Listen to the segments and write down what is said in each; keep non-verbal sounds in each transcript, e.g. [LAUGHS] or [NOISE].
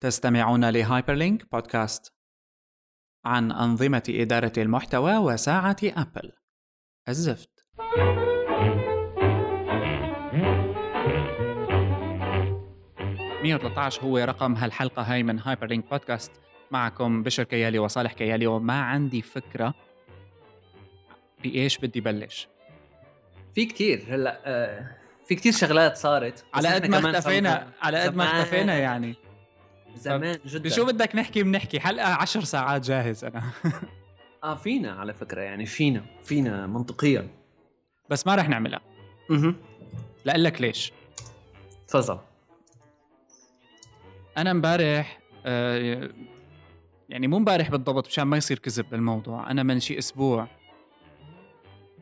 تستمعون لهايبرلينك بودكاست عن أنظمة إدارة المحتوى وساعة أبل. الزفت. مية هو رقم هالحلقة هاي من هايبرلينك بودكاست. معكم بشر كيالي وصالح كيالي وما عندي فكرة بإيش بدي بلش. في كتير هلأ آه في كتير شغلات صارت على قد ما اختفينا على قد ما اختفينا يعني. زمان جدا. شو بدك نحكي بنحكي؟ حلقة عشر ساعات جاهز أنا. [LAUGHS] آه فينا على فكرة يعني فينا فينا منطقيا. بس ما رح نعملها. أها لأقول لك ليش. تفضل. أنا امبارح آه يعني مو امبارح بالضبط مشان ما يصير كذب بالموضوع. أنا من شي أسبوع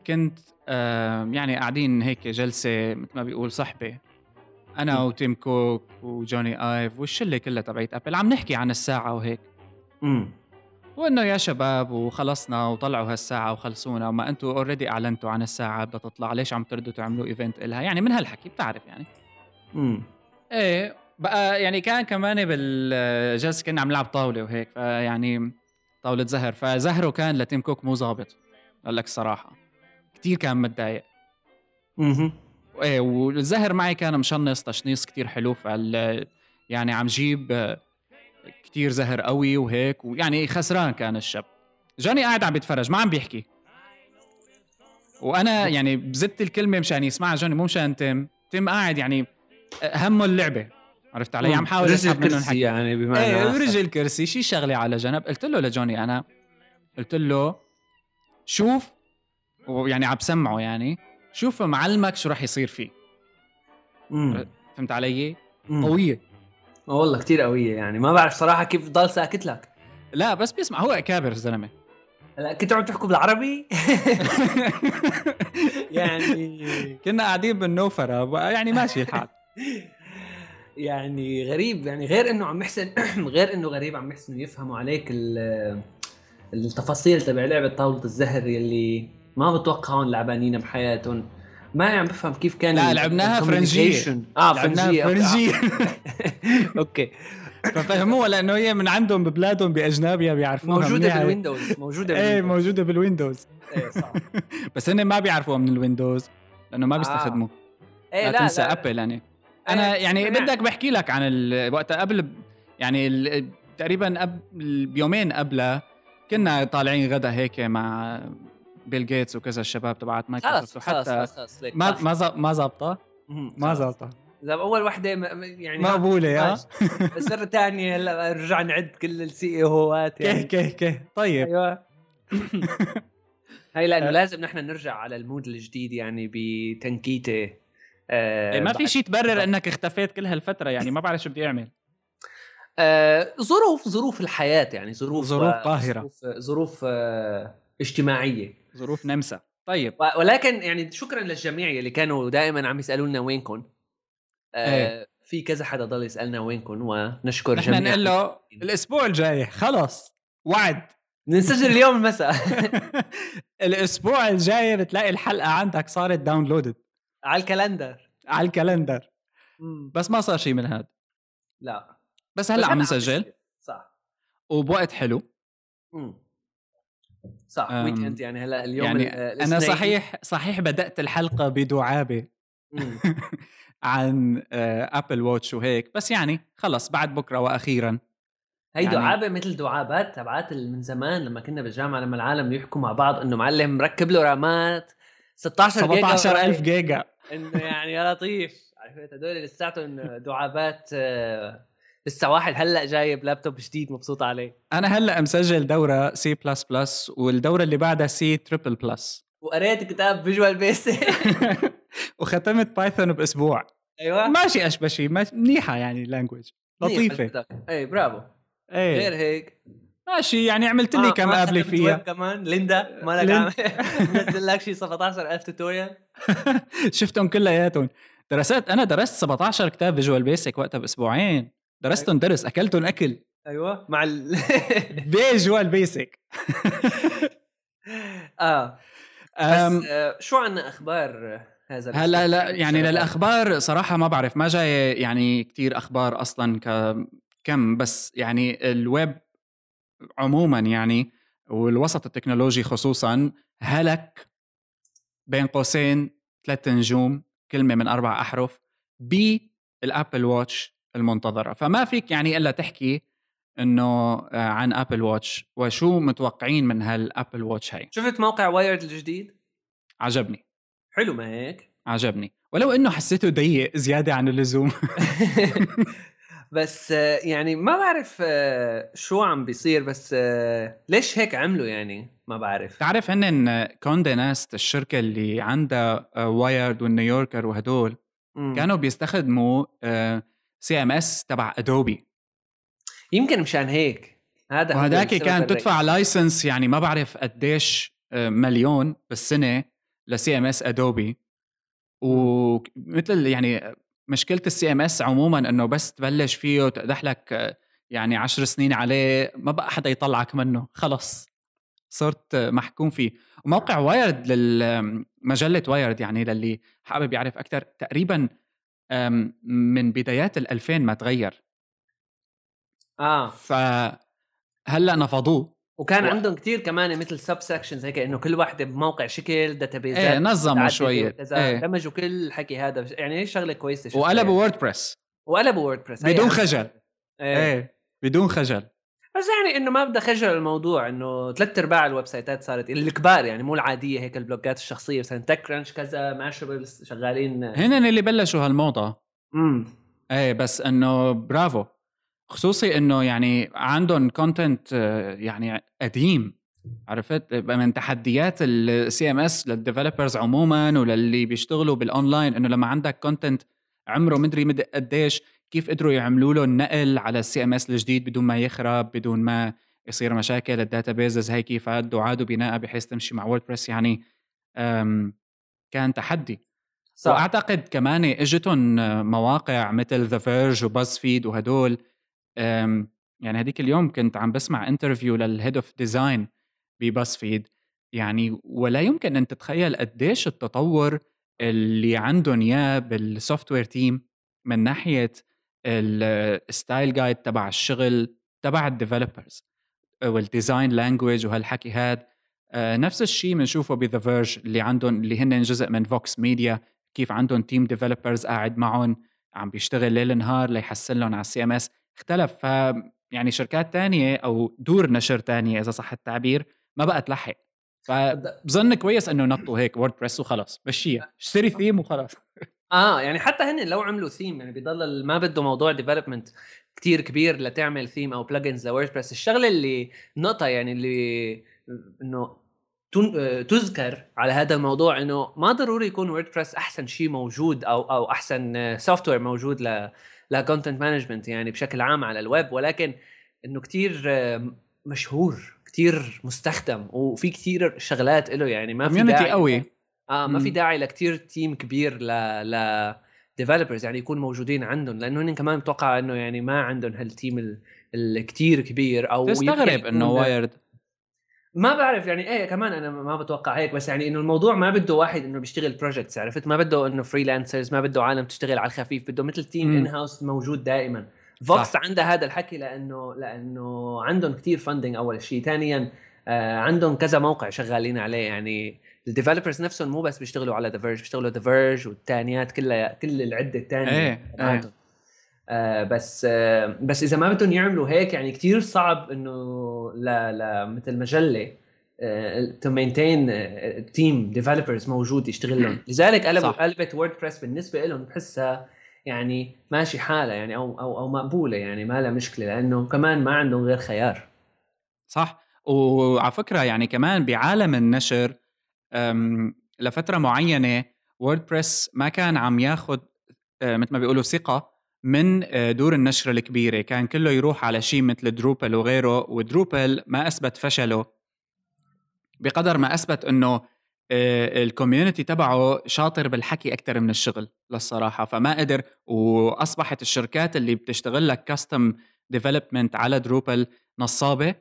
كنت آه يعني قاعدين هيك جلسة مثل ما بيقول صحبة. أنا وتيم كوك وجوني آيف والشلة كلها تبعت أبل عم نحكي عن الساعة وهيك. امم وإنه يا شباب وخلصنا وطلعوا هالساعة وخلصونا وما أنتم already أعلنتوا عن الساعة بدها تطلع ليش عم تردوا تعملوا event إلها؟ يعني من هالحكي بتعرف يعني. امم إيه بقى يعني كان كمان بالجلسة كنا عم نلعب طاولة وهيك فيعني طاولة زهر فزهره كان لتيم كوك مو ظابط أقول لك الصراحه كثير كان متضايق. أها إيه والزهر معي كان مشنص تشنيص كتير حلو فال يعني عم جيب كتير زهر قوي وهيك ويعني خسران كان الشاب جوني قاعد عم بيتفرج ما عم بيحكي. وأنا يعني بزدت الكلمة مشان يسمعها جوني مو مشان تيم تيم قاعد يعني همه اللعبة. عرفت علي؟ عم حاول اسحب منه الحكي يعني بمعنى إيه رجل كرسي شي شغلة على جنب. قلت له لجوني أنا قلت له شوف ويعني عم بسمعه يعني. شوف معلمك شو راح يصير فيه مم. فهمت علي؟ مم. قوية والله كتير قوية يعني ما بعرف صراحة كيف ضل ساكت لك لا بس بيسمع هو كابر الزلمة هلا كنتوا عم تحكوا بالعربي؟ [LAUGHS] يعني كنا قاعدين بالنوفرة يعني ماشي الحال [LAUGHS] يعني غريب يعني غير إنه عم يحسن [CLEARS THROAT] غير إنه غريب عم يحسنوا يفهموا عليك التفاصيل تبع لعبة طاولة الزهر يلي ما بتوقعهم لعبانين بحياتهم. ما عم بفهم كيف كان لا لعبناها فرنجية. آه فرنجية. فرنجية. [LAUGHS] okay. ففهموها لأنه هي من عندهم ببلادهم باجنابيا بيعرفوها موجودة بالويندوز موجودة إيه موجودة بال Windows. إيه صح. [LAUGHS] بس هن ما بيعرفوها من ال Windows لأنه ما بيستخدموا إيه لا, تنسى أبل يعني. أنا يعني بدك بحكي لك عن وقت قبل يعني تقريبا قبل بيومين قبلها كنا طالعين غدا هيك مع بيل جيتس وكذا الشباب تبعت مايكروسوفت وحتى ما ما ما ظابطة؟ ما ظابطة. لا أول وحدة يعني مقبولة بس مرة ثانية هلا رجع نعد كل ال CEO ات يعني. كه كه كه طيب. أيوه. هاي لأنه لازم نحن نرجع على المود الجديد يعني بتنكيتة آه ما في شيء تبرر إنك اختفيت كل هالفترة يعني ما بعرف شو بدي أعمل. آه ظروف ظروف الحياة يعني ظروف ظروف قاهره ظروف, ظروف آه اجتماعية. ظروف نمسا. طيب. ولكن يعني شكرا للجميع اللي كانوا دائما عم يسألونا وينكم آه إيه. في كذا حدا ضل يسألنا وينكم ونشكر نحن نقول له الأسبوع الجاي. خلص. وعد. نسجل اليوم المساء [LAUGHS] الأسبوع الجاي بتلاقي الحلقة عندك صارت downloaded على الكالندر. على الكالندر. بس ما صار شيء من هذا لا. بس هلأ عم نسجل. صح. وبوقت حلو. مم. صح weekend يعني هلا اليوم يعني أنا صحيح صحيح بدأت الحلقة بدعابة [LAUGHS] عن ابل واتش وهيك بس يعني خلص بعد بكرة وأخيرا. هي يعني دعابة مثل دعابات تبعات من زمان لما كنا بالجامعة لما العالم يحكوا مع بعض إنه معلم مركب له رامات 16 جيجا 17000 جيجا. إنه يعني يا لطيف. عرفت؟ هدول لساتهم دعابات لسه واحد هلأ جايب لابتوب جديد مبسوط عليه. أنا هلأ مسجل دورة C plus plus والدورة اللي بعدها C triple plus وقريت كتاب Visual Basic [LAUGHS] وختمت Python بأسبوع. أيوه. ماشي أشبشي ماشي منيحة يعني لانجوج لطيفة. اي برافو. إيه. غير هيك. ماشي يعني عملت لي كم قبلي فيها. كمان. ليندا مالك عامل [LAUGHS] نزل لك شي 17000 توتوريال [LAUGHS] شفتهم كلياتهم. درست أنا درست 17 كتاب فيجوال بيسك وقتها بأسبوعين. درستهم درس اكلتهم اكل أيوه مع ال [LAUGHS] فيجوال بيسك [LAUGHS] آه. بس آه شو عنا أخبار هذا هلا لا يعني للأخبار صراحة ما بعرف ما جاي يعني كتير أخبار أصلا ك كم بس يعني الويب عموما يعني والوسط التكنولوجي خصوصا هلك بين قوسين ثلاث نجوم كلمة من أربع أحرف بال Apple Watch المنتظرة. فما فيك يعني إلا تحكي إنه آه، عن Apple Watch وشو متوقعين من هال Apple Watch هاي. شفت موقع Wired الجديد؟ عجبني. حلو ما هيك؟ عجبني. ولو إنه حسيته ضيق زيادة عن اللزوم. [LAUGHS] [LAUGHS] بس آه، يعني ما بعرف آه، شو عم بيصير بس ليش هيك عملوا يعني؟ ما بعرف. تعرف هن Condé Nast الشركة اللي عندها Wired وال New Yorker وهدول كانوا بيستخدموا CMS تبع Adobe يمكن مشان هيك. هذا وهداك كان تدفع license يعني ما بعرف قديش آه، مليون بالسنة ل CMS Adobe ومثل يعني مشكلة ال CMS عموما إنه بس تبلش فيه وتقدح لك آه، يعني عشر سنين عليه ما بقى حدا يطلعك منه. خلص. صرت محكوم فيه. وموقع Wired للمجله Wired يعني للي حابب يعرف أكثر تقريبا من بدايات ال 2000 ما تغير. آه. فهلا نفضوه. وكان و... عندهم كتير كمان مثل sub sections هيك إنه كل واحدة بموقع شكل database ات إيه نظموا شوية. إيه. دمجوا كل الحكي هذا. يعني هي شغلة كويسة وقلبوا WordPress وقلبوا WordPress بدون خجل. إيه. إيه بدون خجل. بس يعني إنه ما بدي خجل الموضوع إنه ثلاث أرباع ال website ات صارت الكبار يعني مو العادية هيك ال blog ات الشخصية مثلا TechCrunch كذا Mashable شغالين. هن اللي بلشوا هالموضة. امم إيه بس إنه برافو. خصوصي إنه يعني عندهم content يعني قديم. عرفت؟ من تحديات ال CMS لل developers عموما وللي بيشتغلوا بالاونلاين إنه لما عندك content عمره مدري قد قديش. كيف قدروا يعملوا له النقل على ال CMS الجديد بدون ما يخرب بدون ما يصير مشاكل ال databases هي كيف عدوا عادوا بناء بحيث تمشي مع WordPress يعني كان تحدي. صح. وأعتقد كمان إجتهم مواقع مثل The Verge و BuzzFeed وهدول. يعني هذيك اليوم كنت عم بسمع interview لل head of design ب BuzzFeed يعني ولا يمكن أن تتخيل قديش التطور اللي عندهم إياه بال software team من ناحية ال style guide تبع الشغل تبع ال developers وال design language وهالحكي هاد. آه، نفس الشيء بنشوفه ب The Verge اللي عندهم اللي هن جزء من Vox Media كيف عندهم team developers قاعد معهم عم بيشتغل ليل نهار ليحسن لهم على ال CMS اختلف. ف يعني شركات تانية أو دور نشر تانية إذا صح التعبير ما بقى تلحق. فبظن كويس إنه نطوا هيك WordPress وخلص مشيها. اشتري ثيم وخلص [LAUGHS] آه يعني حتى هن لو عملوا ثيم يعني بضل ما بده موضوع development كتير كبير لتعمل ثيم أو plugins ل WordPress الشغلة اللي نقطة يعني اللي إنه تذكر على هذا الموضوع إنه ما ضروري يكون WordPress أحسن شيء موجود أو أو أحسن software موجود ل ل content management يعني بشكل عام على الويب. ولكن إنه كتير مشهور كتير مستخدم وفي كتير شغلات له يعني ما في داعي قوي. آه ما في داعي لكتير team كبير ل ل developers يعني يكونوا موجودين عندهم لأنه هن كمان بتوقع إنه يعني ما عندهم هال team الكتير كبير أو تستغرب إنه Wired ما بعرف يعني إيه كمان أنا ما بتوقع هيك بس يعني إنه الموضوع ما بده واحد إنه بيشتغل projects عرفت؟ ما بده إنه freelancers ما بده عالم تشتغل على الخفيف بده مثل team in house موجود دائما. Vox عندها هذا الحكي لأنه لأنه عندهم كتير funding أول شيء ثانيا آه عندهم كذا موقع شغالين عليه يعني ال developers نفسهم مو بس بيشتغلوا على The Verge بيشتغلوا The Verge والثانيات كلها كل العدة الثانية إيه, إيه. آه بس آه بس إذا ما بدهم يعملوا هيك يعني كتير صعب إنه لا لا مثل مجلة to maintain team developers موجود يشتغل لهم. [CLEARS THROAT] لذلك قلبوا قلبت WordPress بالنسبة لهم بحسها يعني ماشي حالها يعني أو أو أو مقبولة يعني ما لها مشكلة لأنه كمان ما عندهم غير خيار. صح. وعلى فكرة يعني كمان بعالم النشر لفترة معينة WordPress ما كان عم ياخذ آه، مثل ما بيقولوا ثقة من آه، دور النشر الكبيرة. كان كله يروح على شيء مثل Drupal وغيره و Drupal ما أثبت فشله بقدر ما أثبت إنه آه، ال community تبعه شاطر بالحكي أكثر من الشغل للصراحة. فما قدر وأصبحت الشركات اللي بتشتغل لك custom development على Drupal نصابة.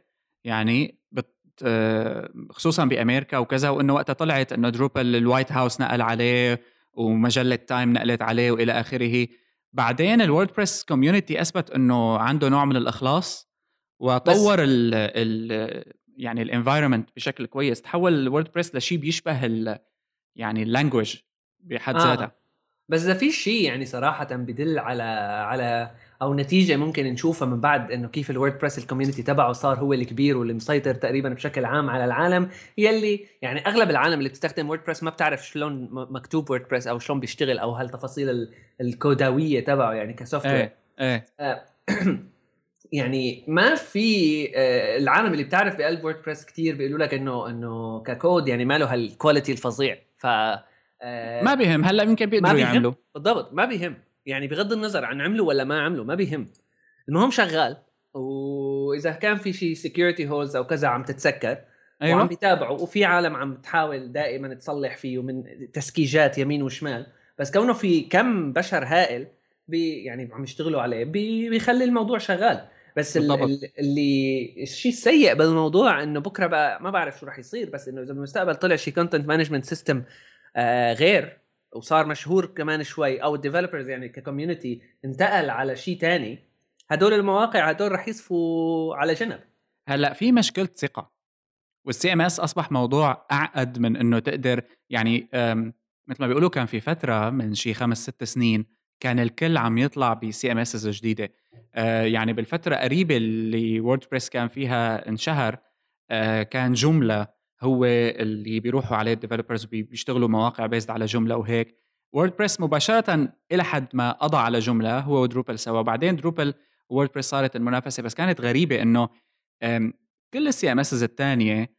يعني خصوصا بأمريكا وكذا وإنه وقتها طلعت إنه Drupal ال White House نقل عليه ومجلة Time نقلت عليه وإلى آخره. بعدين ال WordPress community أثبت إنه عنده نوع من الإخلاص وطور ال ال يعني ال environment بشكل كويس. تحول ال WordPress لشيء بيشبه ال يعني ال language بحد آه. بس اذا في شيء يعني صراحة بدل على على أو نتيجة ممكن نشوفها من بعد إنه كيف ال WordPress ال community تبعه صار هو الكبير واللي مسيطر تقريبا بشكل عام على العالم هي اللي يعني أغلب العالم اللي بتستخدم WordPress ما بتعرف شلون مكتوب WordPress أو شلون بيشتغل أو هالتفاصيل الكوداوية تبعه يعني ك software. إيه إيه. آه، [CLEARS THROAT] يعني ما في آه، العالم اللي بتعرف بقلب WordPress كثير بيقولوا لك إنه إنه ككود يعني ما له هال quality الفظيع. ف آه، ما بيهم. هلا يمكن بيقدروا يعملوا. بالضبط ما بيهم. يعني بغض النظر عن عملوا ولا ما عملوا ما بيهم. المهم شغال وإذا كان في شيء security holes أو كذا عم تتسكر أيوة. وعم بيتابعوا وفي عالم عم تحاول دائما تصلح فيه من تسكيجات يمين وشمال. بس كونه في كم بشر هائل بي يعني عم يشتغلوا عليه بي بيخلي الموضوع شغال. بس اللي الشيء السيء بالموضوع إنه بكرة بقى ما بعرف شو راح يصير بس إنه إذا بالمستقبل طلع شيء content management system غير وصار مشهور كمان شوي أو ال developers يعني ك community انتقل على شيء تاني هدول المواقع هدول رح يصفوا على جنب. هلأ في مشكلة ثقة وال CM S أصبح موضوع أعقد من إنه تقدر يعني مثل ما بيقولوا كان في فترة من شي خمس ست سنين كان الكل عم يطلع ب CMS جديدة. آه، يعني بالفترة قريبة اللي WordPress كان فيها انشهر آه، كان Joomla هو اللي بيروحوا عليه ال developers بيشتغلوا مواقع based على Joomla وهيك. WordPress مباشرة إلى حد ما قضى على Joomla هو و Drupal سوا. بعدين Drupal WordPress صارت المنافسة بس كانت غريبة إنه كل ال CMS الثانية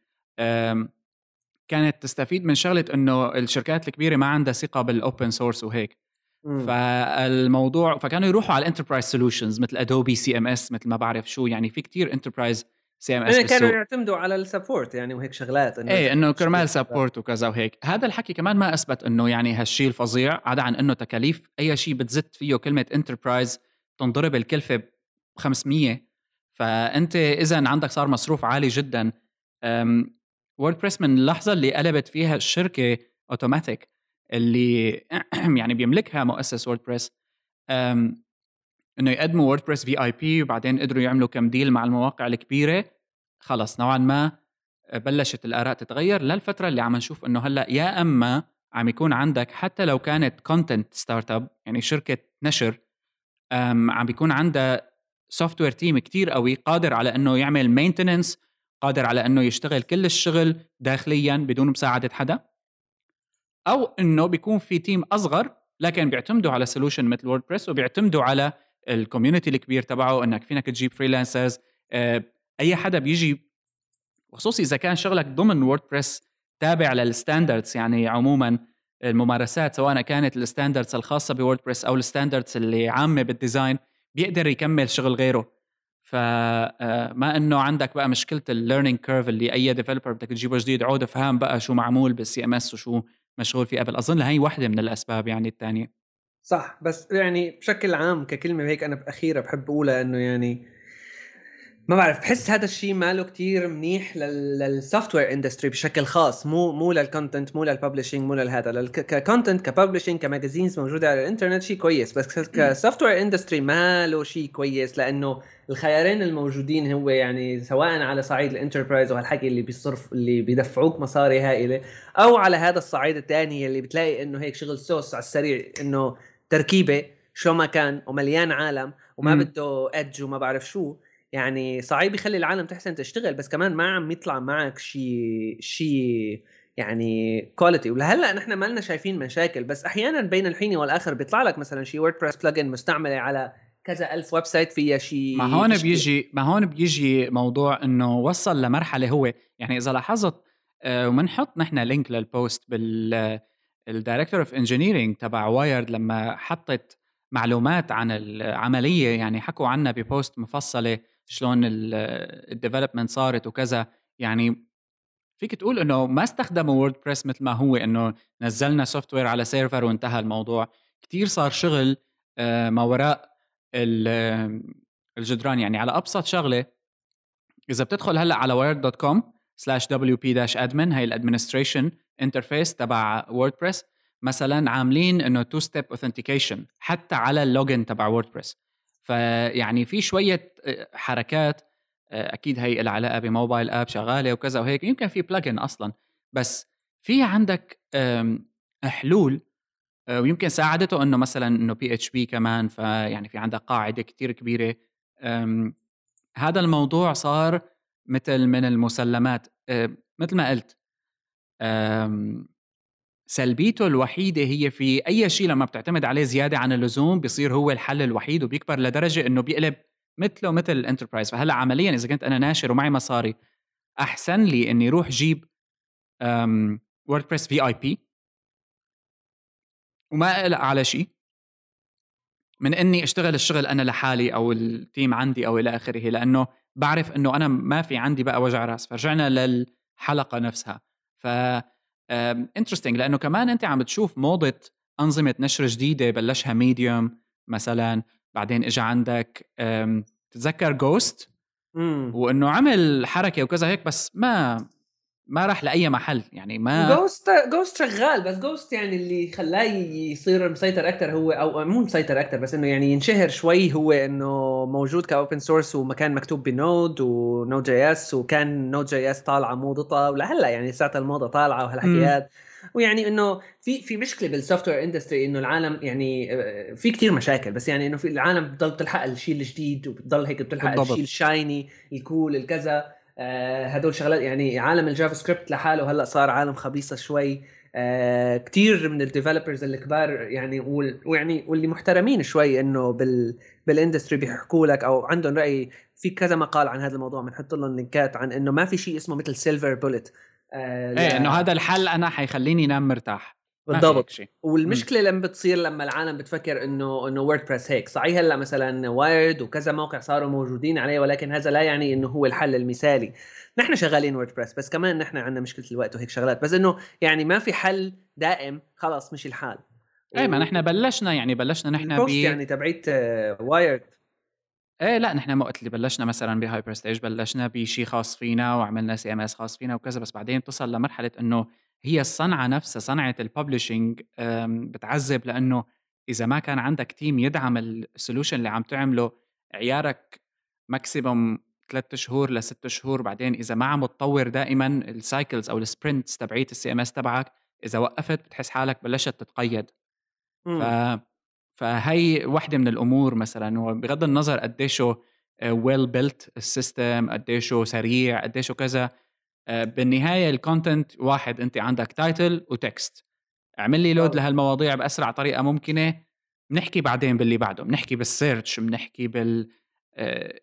كانت تستفيد من شغلة إنه الشركات الكبيرة ما عندها ثقة بال open source وهيك. فالموضوع فكانوا يروحوا على ال enterprise solutions مثل Adobe CMS مثل ما بعرف شو. يعني في كتير enterprise CMS يعني كانوا يعتمدوا على ال support يعني وهيك شغلات إنه إيه إنه كرمال support وكذا وهيك. هذا الحكي كمان ما أثبت إنه يعني هالشيء الفظيع عدا عن إنه تكاليف أي شيء بتزت فيه كلمة enterprise تنضرب الكلفة ب 500 فأنت اذا عندك صار مصروف عالي جدا. WordPress من اللحظه اللي قلبت فيها الشركة Automattic اللي [CLEARS THROAT] يعني بيملكها مؤسس WordPress. إنه يقدموا WordPress VIP وبعدين قدروا يعملوا كم deal مع المواقع الكبيرة. خلص نوعا ما بلشت الآراء تتغير للفترة اللي عم نشوف إنه هلأ يا أما عم يكون عندك حتى لو كانت content startup يعني شركة نشر عم بيكون عندها software team كثير قوي قادر على إنه يعمل maintenance قادر على إنه يشتغل كل الشغل داخليا بدون مساعدة حدا. أو إنه بيكون في team أصغر لكن بيعتمدوا على solution مثل WordPress وبيعتمدوا على ال community الكبير تبعه إنك فينك تجيب freelancers آه، أي حدا بيجي خصوصي إذا كان شغلك ضمن WordPress تابع لل standards يعني عموما الممارسات سواء كانت ال standards الخاصة ب WordPress أو ال standards اللي عامة بال design بيقدر يكمل شغل غيره. فما آه، إنه عندك بقى مشكلة ال learning curve اللي أي developer بدك تجيبه جديد عود افهم بقى شو معمول بال CMS وشو مشغول فيه قبل. أظن هي واحدة من الأسباب يعني الثانية. صح بس يعني بشكل عام ككلمة هيك أنا باخيرا بحب أقولها إنه يعني ما بعرف بحس هذا الشيء ماله كتير منيح لل software industry بشكل خاص مو مو لل content مو لل publishing مو لهذا ك content ك publishing ك magazines موجودة على الإنترنت شيء كويس بس ك software industry ماله شيء كويس لأنه الخيارين الموجودين هو يعني سواء على صعيد ال enterprise وهالحكي اللي بيصرف اللي بيدفعوك مصاري هائلة أو على هذا الصعيد الثاني اللي بتلاقي إنه هيك شغل سوس على السريع إنه تركيبة شو ما كان ومليان عالم وما بده ادج وما بعرف شو. يعني صعيب يخلي العالم تحسن تشتغل بس كمان ما عم يطلع معك شيء شيء يعني quality ولهلأ نحن ما لنا شايفين مشاكل بس أحيانا بين الحين والآخر بيطلع لك مثلا شيء WordPress plugin مستعملة على كذا ألف website فيها شيء ما هون بيجي ما هون بيجي موضوع إنه وصل لمرحلة هو. يعني إذا لاحظت آه، ومنحط نحن link لل post بال ال director of engineering تبع Wired لما حطت معلومات عن العملية يعني حكوا عنها ب post مفصلة شلون ال development صارت وكذا يعني فيك تقول إنه ما استخدموا WordPress مثل ما هو إنه نزلنا software على server وانتهى الموضوع. كتير صار شغل آه، ما وراء الجدران. يعني على أبسط شغلة إذا بتدخل هلأ على wired dot com slash WP dash admin هي ال administration interface تبع WordPress مثلا عاملين إنه two step authentication حتى على ال login تبع WordPress فيعني في شوية آه، حركات آه، أكيد هي لها علاقة ب mobile app شغالة وكذا وهيك يمكن في plugin أصلا. بس في عندك حلول آه، ويمكن ساعدته إنه مثلا إنه PHP كمان فيعني في عندك قاعدة كتير كبيرة. هذا الموضوع صار مثل من المسلمات. مثل ما قلت سلبيته الوحيدة هي في أي شيء لما بتعتمد عليه زيادة عن اللزوم بيصير هو الحل الوحيد وبيكبر لدرجة إنه بيقلب مثله مثل ال enterprise فهلأ عمليا إذا كنت أنا ناشر ومعي مصاري أحسن لي إني أروح جيب WordPress VIP وما أقلق على شيء. من إني أشتغل الشغل أنا لحالي أو ال team عندي أو إلى آخره لأنه بعرف إنه أنا ما في عندي بقى وجع راس. فرجعنا للحلقة نفسها. ف interesting لأنه كمان أنت عم بتشوف موضة أنظمة نشر جديدة بلشها Medium مثلا بعدين اجى عندك تتذكر Ghost وإنه عمل حركة وكذا هيك بس ما ما راح لأي محل يعني ما Ghost Ghost شغال بس Ghost يعني اللي خلاه يصير مسيطر أكثر هو أو مو مسيطر أكثر بس إنه يعني ينشهر شوي هو إنه موجود ك open source وكان مكتوب ب Node و Node JS وكان Node JS طالعه موضتها ولهلأ يعني ساعة الموضة طالعة وهالحكيات. ويعني إنه في في مشكلة بال software industry إنه العالم يعني آه، في كتير مشاكل بس يعني إنه في العالم بتضل تلحق الشيء الجديد وبتضل هيك بتلحق الشيء ال shiny ال cool الكذا. هدول شغلات يعني عالم ال JavaScript لحاله هلأ صار عالم خبيصة شوي. آه كثير من ال developers الكبار يعني ويعني واللي محترمين شوي إنه بال بال industry بيحكوا لك أو عندهم رأي. في كذا مقال عن هذا الموضوع بنحط لهم لينكات عن إنه ما في شيء اسمه مثل silver bullet آه إيه إنه هذا الحل أنا حيخليني أنام مرتاح. بالضبط. والمشكلة لما بتصير لما العالم بتفكر إنه إنه WordPress هيك. صحيح هلأ مثلا Wired وكذا موقع صاروا موجودين عليه ولكن هذا لا يعني إنه هو الحل المثالي. نحن شغالين WordPress بس كمان نحن عندنا مشكلة الوقت وهيك شغلات. بس إنه يعني ما في حل دائم خلص مش الحال. اي ما نحن بلشنا يعني بلشنا نحن ب يعني تبعيت وايرد إيه لا نحن وقت اللي بلشنا مثلا ب Hyperstage بلشنا بشيء خاص فينا وعملنا CMS خاص فينا وكذا بس بعدين بتصل لمرحلة إنه هي الصنعة نفسها صنعة ال publishing بتعذب لأنه إذا ما كان عندك team يدعم ال solution اللي عم تعمله عيارك maximum ثلاث شهور لست شهور بعدين إذا ما عم تطور دائما ال cycles أو ال sprints تبعيت ال CMS تبعك إذا وقفت بتحس حالك بلشت تتقيد. ف فهي وحدة من الأمور مثلا وبغض النظر قديشه well built ال system قديشه سريع قديشه كذا بالنهاية ال content واحد أنت عندك title و text اعمل لي load لهالمواضيع بأسرع طريقة ممكنة. بنحكي بعدين باللي بعده بنحكي بال search بنحكي بال آه،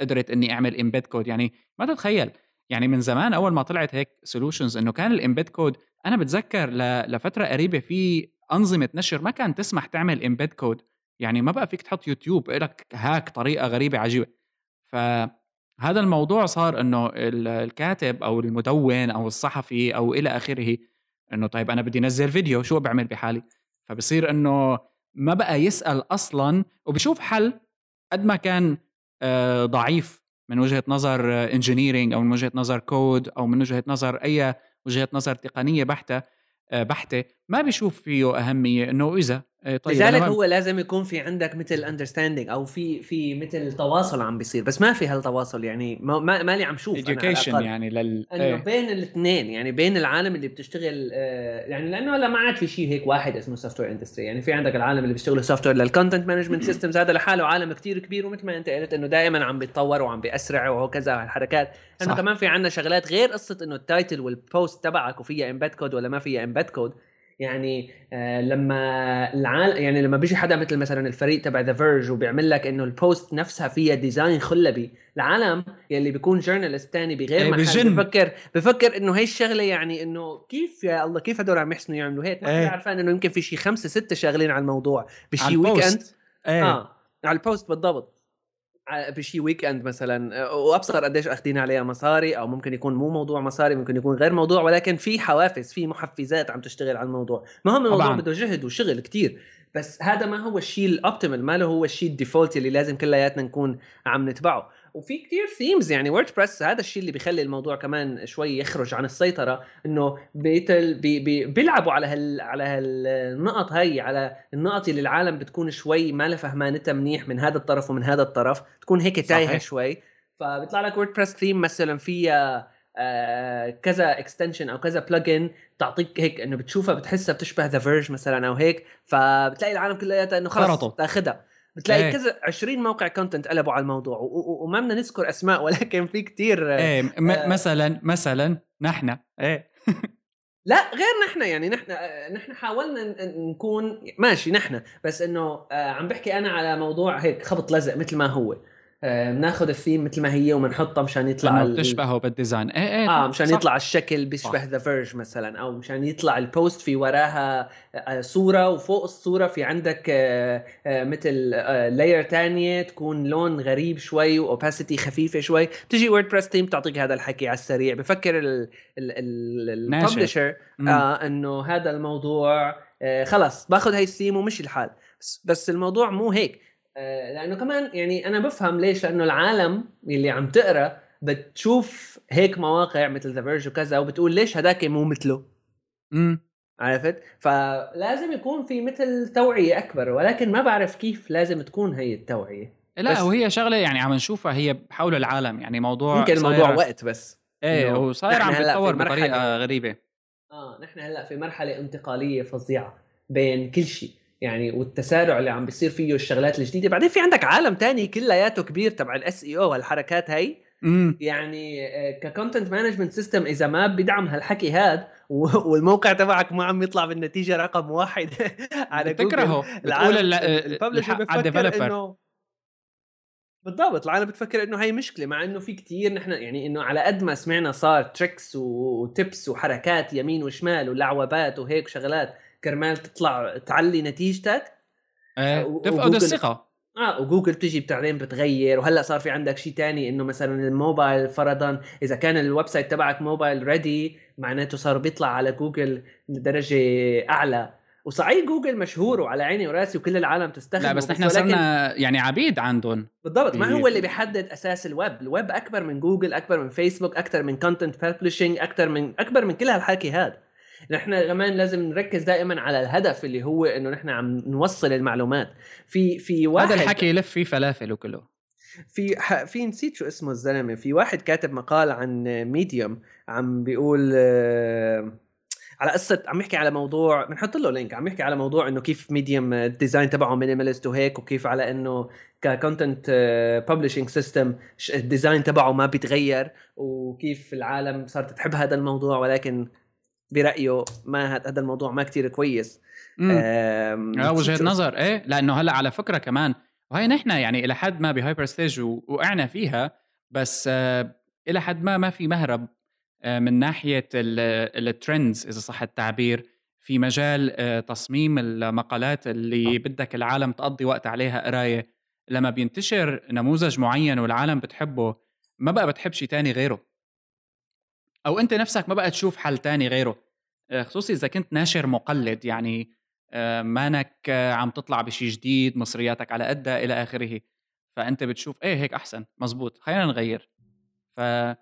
قدرت إني أعمل embed code يعني ما تتخيل يعني من زمان أول ما طلعت هيك solutions إنه كان ال embed code أنا بتذكر لفترة قريبة في أنظمة نشر ما كانت تسمح تعمل embed code يعني ما بقى فيك تحط يوتيوب لك هاك طريقة غريبة عجيبة. ف هذا الموضوع صار إنه الكاتب أو المدون أو الصحفي أو إلى آخره إنه طيب أنا بدي انزل فيديو شو بعمل بحالي؟ فبصير إنه ما بقى يسأل أصلا وبشوف حل قد ما كان آه، ضعيف من وجهة نظر engineering أو من وجهة نظر كود أو من وجهة نظر أي وجهة نظر تقنية بحتة آه، بحتة ما بيشوف فيه أهمية إنه إذا إيه، طيب لذلك هو لازم يكون في عندك مثل understanding أو في في مثل تواصل عم بيصير بس ما في هالتواصل يعني ما مالي عم شوف education يعني لل إنه إيه. بين الاثنين يعني بين العالم اللي بتشتغل آه، يعني لأنه هلا ما عاد في شيء هيك واحد اسمه software industry يعني في عندك العالم اللي بيشتغلوا software لل content management systems هذا لحاله عالم كتير كبير ومثل ما أنت قلت إنه دائما عم بيتطور وعم بيأسرع وهكذا الحركات إنه كمان في عندنا شغلات غير قصة إنه ال title وال post تبعك وفيها embed code ولا ما فيها embed code يعني آه لما العال يعني لما بيجي حدا مثل مثلا الفريق تبع The Verge وبيعمل لك إنه ال post نفسها فيها design خلبي العالم يلي بيكون journalist تاني بغير أي محل بفكر بفكر إنه هي الشغلة يعني إنه كيف يا الله كيف هدول عم يحسنوا يعملوا هيك؟ ما إيه. عارفان إنه يمكن في شيء خمسة ستة شغالين على الموضوع. بشي weekend إيه. آه على ال post بالضبط. بشي weekend مثلا وأبصر قديش اخذين عليها مصاري أو ممكن يكون مو موضوع مصاري ممكن يكون غير موضوع ولكن في حوافز في محفزات عم تشتغل على الموضوع. ما هو الموضوع بده جهد وشغل كتير بس هذا ما هو الشيء ال optimal ما له هو الشيء ال default اللي لازم كلياتنا نكون عم نتبعه. وفي كتير themes يعني WordPress هذا الشيء اللي بيخلي الموضوع كمان شوي يخرج عن السيطرة إنه بيتل بي بي بيلعبوا على هال على هالنقط هي على النقط اللي العالم بتكون شوي ما لها فهمانتها منيح من هذا الطرف ومن هذا الطرف تكون هيك تايهة شوي. فبيطلع لك WordPress theme مثلا فيها آه كذا extension أو كذا plugin تعطيك هيك إنه بتشوفها بتحسها بتشبه The Verge مثلا أو هيك فبتلاقي العالم كلياتها إنه خلص تاخذها بتلاقي إيه. كذا 20 موقع content قلبوا على الموضوع وما بدنا نذكر أسماء [LAUGHS] ولكن في كتير إيه آه. مثلا مثلا نحن. إيه. [LAUGHS] لا غير نحن يعني نحن نحن حاولنا نكون ماشي نحن بس إنه آه، عم بحكي أنا على موضوع هيك خبط لزق مثل ما هو. آه، بناخذ الثيم مثل ما هي وبنحطها مشان يطلع بتشبهه بال design. إيه إيه آه مشان صح. يطلع الشكل بيشبه The Verge مثلا أو مشان يطلع ال post في وراها آه، صورة وفوق الصورة في عندك آه، مثل layer تانية تكون لون غريب شوي و opacity خفيفة شوي. تجي WordPress theme تعطيك هذا الحكي على السريع. بفكر ال publisher آه إنه هذا الموضوع خلص باخذ هاي الثيم ومشي الحال. بس الموضوع مو هيك. آه، لأنه كمان يعني أنا بفهم ليش لأنه العالم اللي عم تقرأ بتشوف هيك مواقع مثل The Verge وكذا وبتقول ليش هداك مو مثله. امم عرفت؟ فلازم يكون في مثل توعية أكبر ولكن ما بعرف كيف لازم تكون هي التوعية. لا وهي شغلة يعني عم نشوفها هي حول العالم يعني موضوع يمكن الموضوع وقت بس. إيه وصاير عم يتطور بطريقة غريبة. آه نحن هلأ في مرحلة انتقالية فظيعة بين كل شيء. يعني والتسارع اللي عم بيصير فيه الشغلات الجديدة. بعدين في عندك عالم تاني كلياته كبير تبع الاس اي أو هالحركات هي مم. يعني ك content management system إذا ما بدعم هالحكي هاد والموقع تبعك ما عم يطلع بالنتيجة رقم واحد [LAUGHS] على تكرهه بتقول بفكر إنه بالضبط العالم بتفكر إنه هي مشكلة مع إنه في كتير نحن يعني إنه على قد ما سمعنا صار tricks و tips وحركات يمين وشمال ولعوبات وهيك شغلات كرمال تطلع تعلي نتيجتك. إيه تفقد الثقة. آه وجوجل بتجي بعدين بتغير. وهلأ صار في عندك شيء تاني إنه مثلا الموبايل فرضا إذا كان ال website تبعك mobile ready معناته صار بيطلع على جوجل لدرجه أعلى. وصحيح جوجل مشهور وعلى عيني وراسي وكل العالم تستخدمه لا بس نحن صرنا يعني عبيد عندهم. بالضبط ما هو اللي بيحدد أساس الويب. الويب أكبر من جوجل أكبر من فيسبوك أكثر من content publishing أكثر من أكبر من كل هالحكي هذا نحن كمان لازم نركز دائما على الهدف اللي هو إنه نحن عم نوصل المعلومات. في في واحد هذا الحكي يلف فيه فلافل وكله. في في نسيت شو اسمه الزلمة. في واحد كاتب مقال عن ميديوم عم بيقول آه، على قصة عم يحكي على موضوع بنحط له لينك عم يحكي على موضوع إنه كيف ميديوم ال design تبعه minimalist وهيك وكيف على إنه ك content publishing system ال design تبعه ما بيتغير وكيف العالم صارت تحب هذا الموضوع ولكن برأيه ما هذا الموضوع ما كتير كويس. آه وجهة نظر. إيه لأنه هلأ على فكرة كمان وهي نحن يعني إلى حد ما بهايبر ستيج وقعنا فيها بس آه إلى حد ما ما في مهرب آه من ناحية الترندز إذا صح التعبير. في مجال آه تصميم المقالات اللي بدك العالم تقضي وقت عليها قراية. لما بينتشر نموذج معين والعالم بتحبه ما بقى بتحب شيء تاني غيره. أو أنت نفسك ما بقى تشوف حل تاني غيره. آه، خصوصي إذا كنت ناشر مقلد يعني آه، مانك عم تطلع بشيء جديد مصرياتك على قدها إلى آخره فأنت بتشوف إيه هيك أحسن مزبوط خلينا نغير. ف آه،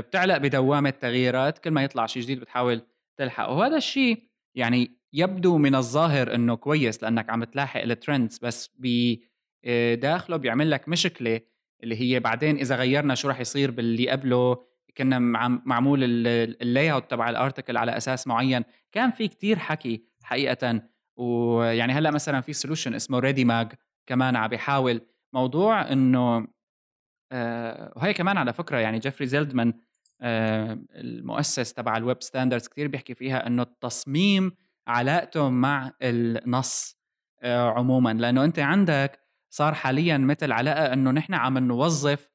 بتعلق بدوامة تغييرات كل ما يطلع شيء جديد بتحاول تلحق وهذا الشيء يعني يبدو من الظاهر إنه كويس لأنك عم تلاحق ال trends بس بداخله بيعمل لك مشكلة اللي هي بعدين إذا غيرنا شو راح يصير باللي قبله كنا معمول ال layout تبع ال article على أساس معين. كان في كتير حكي حقيقة. ويعني هلأ مثلا في solution اسمه Readymag كمان عم بيحاول. موضوع إنه آه وهي كمان على فكرة يعني جيفري زيلدمان آه المؤسس تبع ال web standards كثير بيحكي فيها إنه التصميم علاقته مع النص آه عموما. لأنه أنت عندك صار حاليا مثل علاقة إنه نحن عم نوظف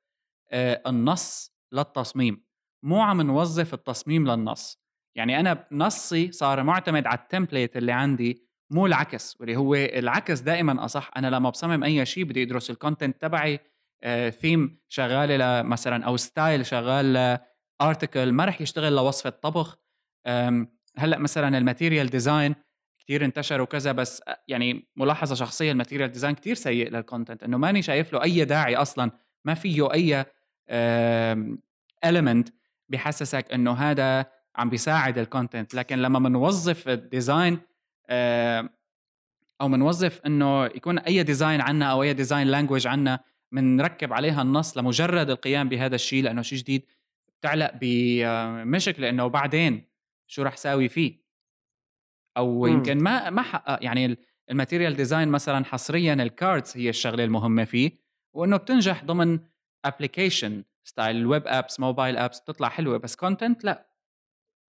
آه النص للتصميم. مو عم نوظف التصميم للنص. يعني أنا نصي صار معتمد على ال template اللي عندي مو العكس واللي هو العكس دائما أصح. أنا لما بصمم أي شيء بدي أدرس ال content تبعي ثيم آه، شغال مثلا أو style شغال article ما رح يشتغل لوصف الطبخ. هلأ مثلا ال material design كثير انتشر وكذا بس آه، يعني ملاحظة شخصية ال material design كثير سيء لل content إنه ماني شايف له أي داعي أصلا. ما فيه أي element بيحسسك إنه هذا عم بيساعد ال content لكن لما بنوظف ال design أو بنوظف إنه يكون أي design عنا أو أي design language عنا بنركب عليها النص لمجرد القيام بهذا الشيء لأنه شيء جديد بتعلق بمشكله انه بعدين شو رح ساوي فيه؟ أو يمكن ما ما حقق يعني ال material design مثلا حصريا ال cards هي الشغلة المهمة فيه وإنه بتنجح ضمن application style ال web apps mobile apps بتطلع حلوة بس content لا.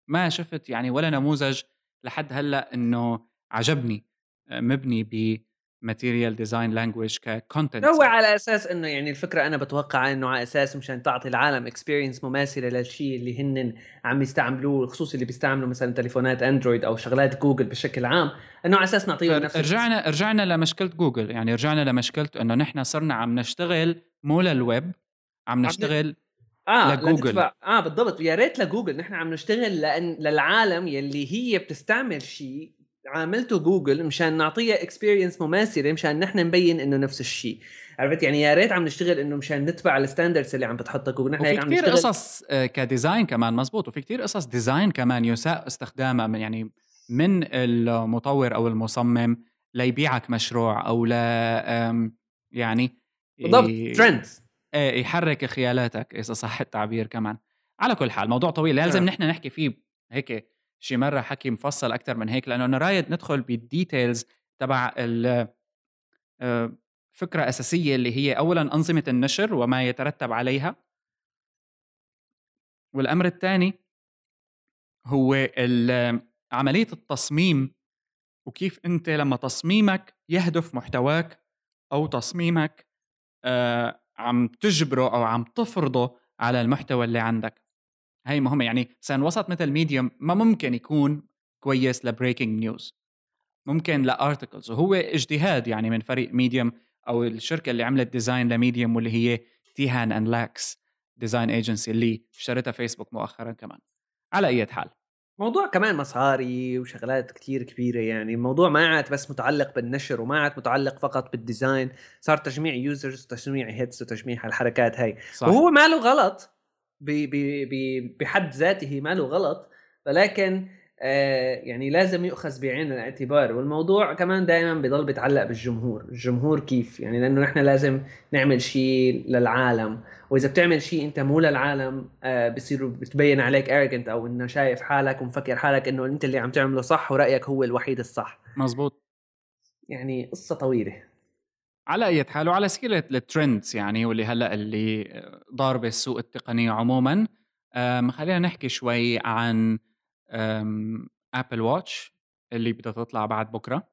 ما شفت يعني ولا نموذج لحد هلأ إنه عجبني آه، مبني material design language ك content هو على أساس إنه يعني الفكرة أنا بتوقع إنه على أساس مشان تعطي العالم experience مماثلة للشيء اللي هن عم يستعملوه خصوصا اللي بيستعملوا مثلا تليفونات اندرويد أو شغلات جوجل بشكل عام إنه على أساس نعطيهم نفس رجعنا رجعنا لمشكلة جوجل يعني رجعنا لمشكلة إنه نحن صرنا عم نشتغل مو للويب عم نشتغل آه لجوجل. آه بالضبط. يا ريت لجوجل. نحن عم نشتغل لأن للعالم يلي هي بتستعمل شيء عاملته جوجل مشان نعطيها experience مماثلة مشان نحن نبين إنه نفس الشيء. عرفت؟ يعني يا ريت عم نشتغل إنه مشان نتبع ال standards اللي عم بتحطها جوجل نحن هيك عم كثير قصص آه، ك design كمان مزبوط وفي كثير قصص design كمان يساء استخدامها من يعني من المطور أو المصمم ليبيعك مشروع أو لا يعني بالضبط. trends إيه، يحرك خيالاتك إذا صح التعبير كمان. على كل حال موضوع طويل لازم نحن نحكي فيه هيك شي مرة حكي مفصل أكثر من هيك لأنه أنا رايد ندخل بال details تبع آه، فكرة أساسية اللي هي أولا أنظمة النشر وما يترتب عليها. والأمر الثاني هو عملية التصميم وكيف أنت لما تصميمك يهدف محتواك أو تصميمك آه، عم تجبره أو عم تفرضه على المحتوى اللي عندك. هي مهمة يعني سانس وسط مثل Medium ما ممكن يكون كويس ل breaking news ممكن ل articles وهو اجتهاد يعني من فريق ميديوم أو الشركة اللي عملت design ل Medium واللي هي Teehan and Lax design agency اللي اشتريتها فيسبوك مؤخرا كمان. على أي حال موضوع كمان مصاري وشغلات كتير كبيرة يعني الموضوع ما عاد بس متعلق بالنشر وما عاد متعلق فقط بال design صار تجميع users وتجميع hits وتجميع الحركات هاي صح. وهو ما له غلط بحد ذاته ما له غلط ولكن يعني لازم يؤخذ بعين الاعتبار. والموضوع كمان دائما بضل بيتعلق بالجمهور الجمهور كيف؟ يعني لأنه نحن لازم نعمل شيء للعالم. وإذا بتعمل شيء أنت مو للعالم آه بصير بتبين عليك arrogant أو إنه شايف حالك ومفكر حالك إنه أنت اللي عم تعمله صح ورأيك هو الوحيد الصح. مزبوط يعني قصة طويلة. على أي حال وعلى سكيلة ال trends يعني واللي هلأ اللي ضاربة السوق التقني عموما خلينا نحكي شوي عن Apple Watch اللي بدها تطلع بعد بكرة.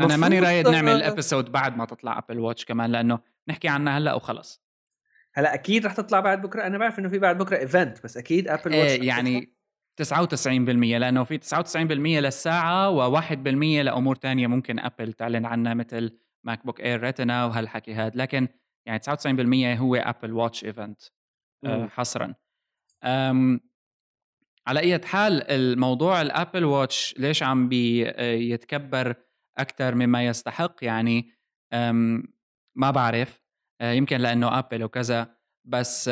أنا ماني رايد نعمل episode بعد ما تطلع Apple Watch كمان لأنه نحكي عنها هلأ وخلص. هلأ أكيد رح تطلع بعد بكرة. أنا بعرف إنه في بعد بكرة event بس أكيد Apple Watch إيه يعني 99% لأنه في 99% للساعة و1% لأمور تانية ممكن Apple تعلن عنها مثل MacBook Air Retina وهالحكي هذا لكن يعني 99% هو Apple Watch event حصرا. على أي حال الموضوع ال Apple Watch ليش عم بيتكبر أكثر مما يستحق؟ يعني ما بعرف. آه، يمكن لأنه Apple وكذا. بس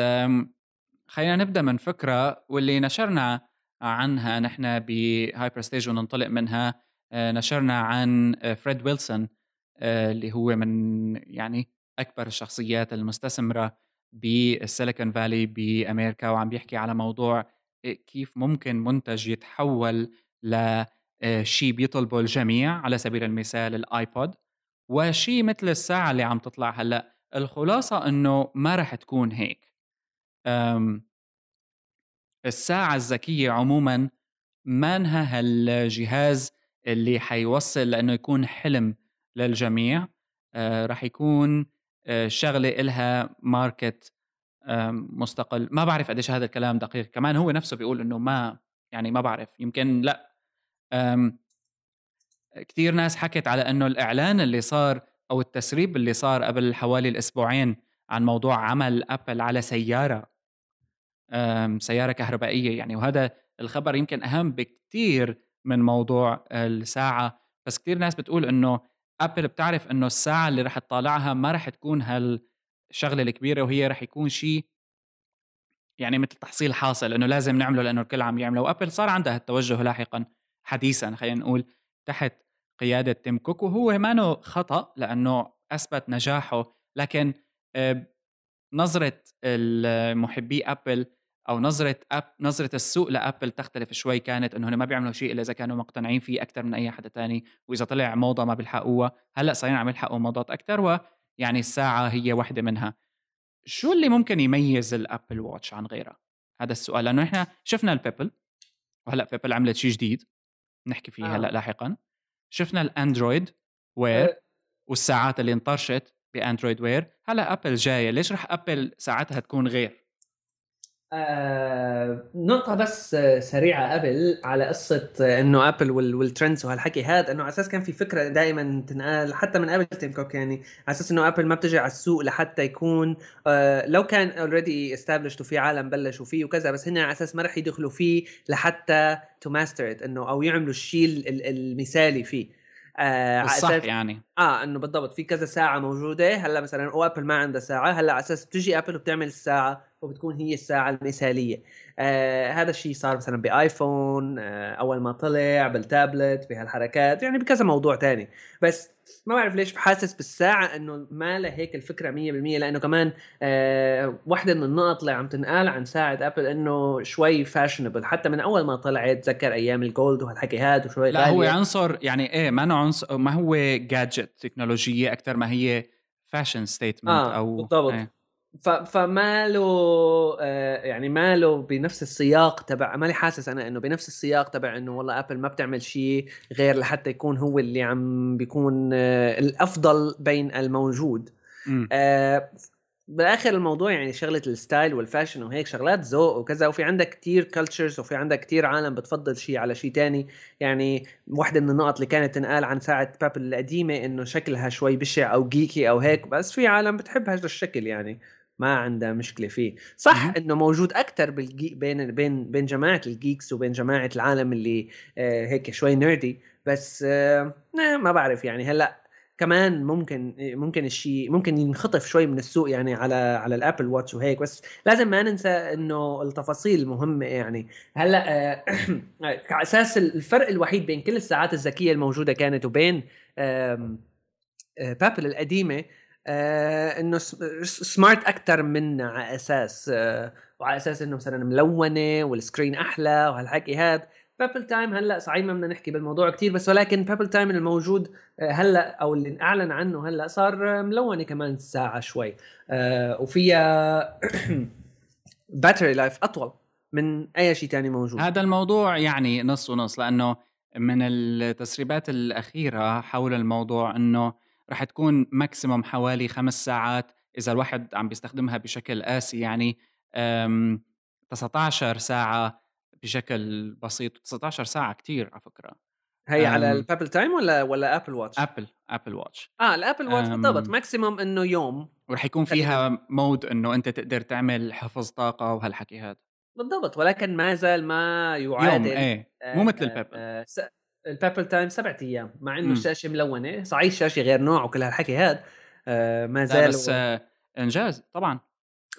خلينا نبدأ من فكرة واللي نشرنا عنها. نحن بهايبرستيج وننطلق منها. آه، نشرنا عن فريد ويلسون آه، اللي هو من يعني أكبر الشخصيات المستثمرة بال Silicon Valley بأمريكا. وعم بيحكي على موضوع كيف ممكن منتج يتحول لشيء آه، بيطلبه الجميع على سبيل المثال ال iPod وشيء مثل الساعة اللي عم تطلع هلأ الخلاصة إنه ما رح تكون هيك. الساعة الذكية عموما مانها هالجهاز اللي حيوصل لأنه يكون حلم للجميع. آه، رح يكون آه، شغلة إلها market مستقل. ما بعرف قديش هذا الكلام دقيق. كمان هو نفسه بيقول إنه ما يعني ما بعرف. يمكن لا. كثير ناس حكت على إنه الإعلان اللي صار أو التسريب اللي صار قبل حوالي الأسبوعين عن موضوع عمل أبل على سيارة سيارة كهربائية يعني. وهذا الخبر يمكن أهم بكثير من موضوع الساعة. بس كثير ناس بتقول إنه أبل بتعرف إنه الساعة اللي رح تطالعها ما رح تكون هال الشغلة الكبيرة وهي رح يكون شيء يعني مثل تحصيل حاصل إنه لازم نعمله لأنه الكل عم يعمله. و Apple صار عندها التوجه لاحقا حديثا خلينا نقول تحت قيادة تيم كوك. وهو ما خطأ لأنه أثبت نجاحه لكن آه، نظرة محبي Apple أو نظرة اب نظرة السوق ل Apple تختلف شوي. كانت إنه ما بيعملوا شيء إلا إذا كانوا مقتنعين فيه أكثر من أي حدا تاني. وإذا طلع موضة ما بيلحقوها. هلأ صايرين عم يلحقوا موضات أكثر ويعني الساعة هي واحدة منها. شو اللي ممكن يميز ال Apple Watch عن غيرها؟ هذا السؤال لأنه إحنا شفنا ال Pebble وهلأ Pebble عملت شيء جديد نحكي فيه آه. هلا لاحقا. شفنا ال Android Wear. والساعات اللي انطرشت ب Android Wear هلأ Apple جاية ليش رح Apple ساعتها تكون غير؟ آه، نقطة بس سريعة قبل على قصة إنه Apple وال trends وهالحكي هذا إنه على أساس كان في فكرة دائما تنقال حتى من قبل تيم كوك يعني على أساس إنه Apple ما بتجي على السوق لحتى يكون آه لو كان already established وفي عالم بلشوا فيه وكذا بس هن على أساس ما رح يدخلوا فيه لحتى to master إنه أو يعملوا الشيء المثالي فيه. آه صح يعني. آه إنه بالضبط في كذا ساعة موجودة هلأ مثلا و Apple ما عندها ساعة هلأ على أساس بتجي Apple وبتعمل الساعة وبتكون هي الساعة المثاليه آه هذا الشيء صار مثلا ب iPhone آه أول ما طلع بالتابلت بهالحركات يعني بكذا موضوع تاني بس ما بعرف ليش بحاسس بالساعة إنه ما هيك الفكرة 100% لأنه كمان آه واحدة من النقط اللي عم تنقال عن ساعة Apple إنه شوي fashionable حتى من أول ما طلعت تذكر أيام ال gold وهالحكي هذا وشوي لا غالية. هو عنصر يعني إيه ما عنصر ما هو gadget تكنولوجية أكثر ما هي fashion statement آه أو بالضبط إيه. فما له آه يعني ما له بنفس السياق تبع ماني حاسس أنا إنه بنفس السياق تبع إنه والله Apple ما بتعمل شيء غير لحتى يكون هو اللي عم بيكون آه الأفضل بين الموجود. آه بالآخر الموضوع يعني شغلة ال style وال fashion وهيك شغلات ذوق وكذا وفي عندك كتير cultures وفي عندك كتير عالم بتفضل شيء على شيء تاني. يعني واحدة من النقط اللي كانت تنقال عن ساعة Pebble القديمة إنه شكلها شوي بشع أو geeky أو هيك بس في عالم بتحب هذا الشكل يعني. ما عندها مشكلة فيه. صح إنه موجود أكثر بالجي بين بين بين جماعة ال geeks وبين جماعة العالم اللي آه هيك شوي نيردي بس آه ما بعرف يعني. هلأ كمان ممكن ممكن الشيء ممكن ينخطف شوي من السوق يعني على على الأبل واتش وهيك. بس لازم ما ننسى إنه التفاصيل مهمة يعني. هلأ آه [CLEARS THROAT] على أساس الفرق الوحيد بين كل الساعات الذكية الموجودة كانت وبين آه بابل القديمة آه إنه سمارت أكثر منا على أساس آه وعلى أساس إنه مثلا ملونة وال screen أحلى وهالحكي هذا Pebble Time هلأ صحيح ما بدنا نحكي بالموضوع كثير بس ولكن Pebble Time الموجود آه هلأ أو اللي اعلن عنه هلأ صار ملونة كمان الساعة شوي. آه وفيها [COUGHS] battery life أطول من أي شيء ثاني موجود. هذا الموضوع يعني نص ونص لأنه من التسريبات الأخيرة حول الموضوع إنه رح تكون maximum حوالي خمس ساعات إذا الواحد عم بيستخدمها بشكل قاسي يعني 19 ساعة بشكل بسيط 19 ساعة كتير على فكرة. هي على ال Pebble Time ولا ولا Apple Watch؟ Apple Apple Watch آه ال Apple Watch بالضبط maximum إنه يوم ورح يكون فيها mode إنه أنت تقدر تعمل حفظ طاقة وهالحكي هذا بالضبط ولكن ما زال ما يعادل يوم إيه مو مثل ال Pebble آه ال Pebble Time سبعة أيام مع إنه الشاشة ملونة صحيح الشاشه غير نوع وكل هالحكي هذا آه ما زال بس آه إنجاز طبعا.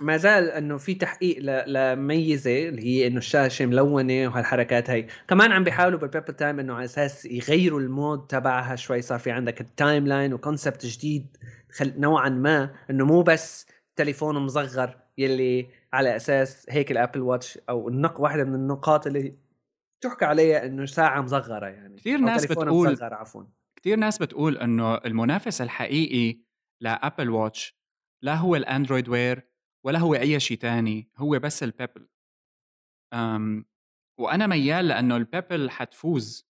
ما زال إنه في تحقيق لميزة اللي هي إنه الشاشة ملونة وهالحركات هي كمان عم بيحاولوا بال Pebble Time إنه على أساس يغيروا ال mode تبعها شوي صار في عندك ال timeline و concept جديد نوعا ما إنه مو بس تليفون مصغر يلي على أساس هيك ال Apple Watch أو النق واحدة من النقاط اللي تحكى عليها إنه ساعة مصغرة يعني كثير ناس بتقول مصغر عفوا. كثير ناس بتقول إنه المنافس الحقيقي ل Apple Watch لا هو ال Android Wear ولا هو أي شيء تاني هو بس ال Pebble أم وأنا ميال لأنه ال Pebble حتفوز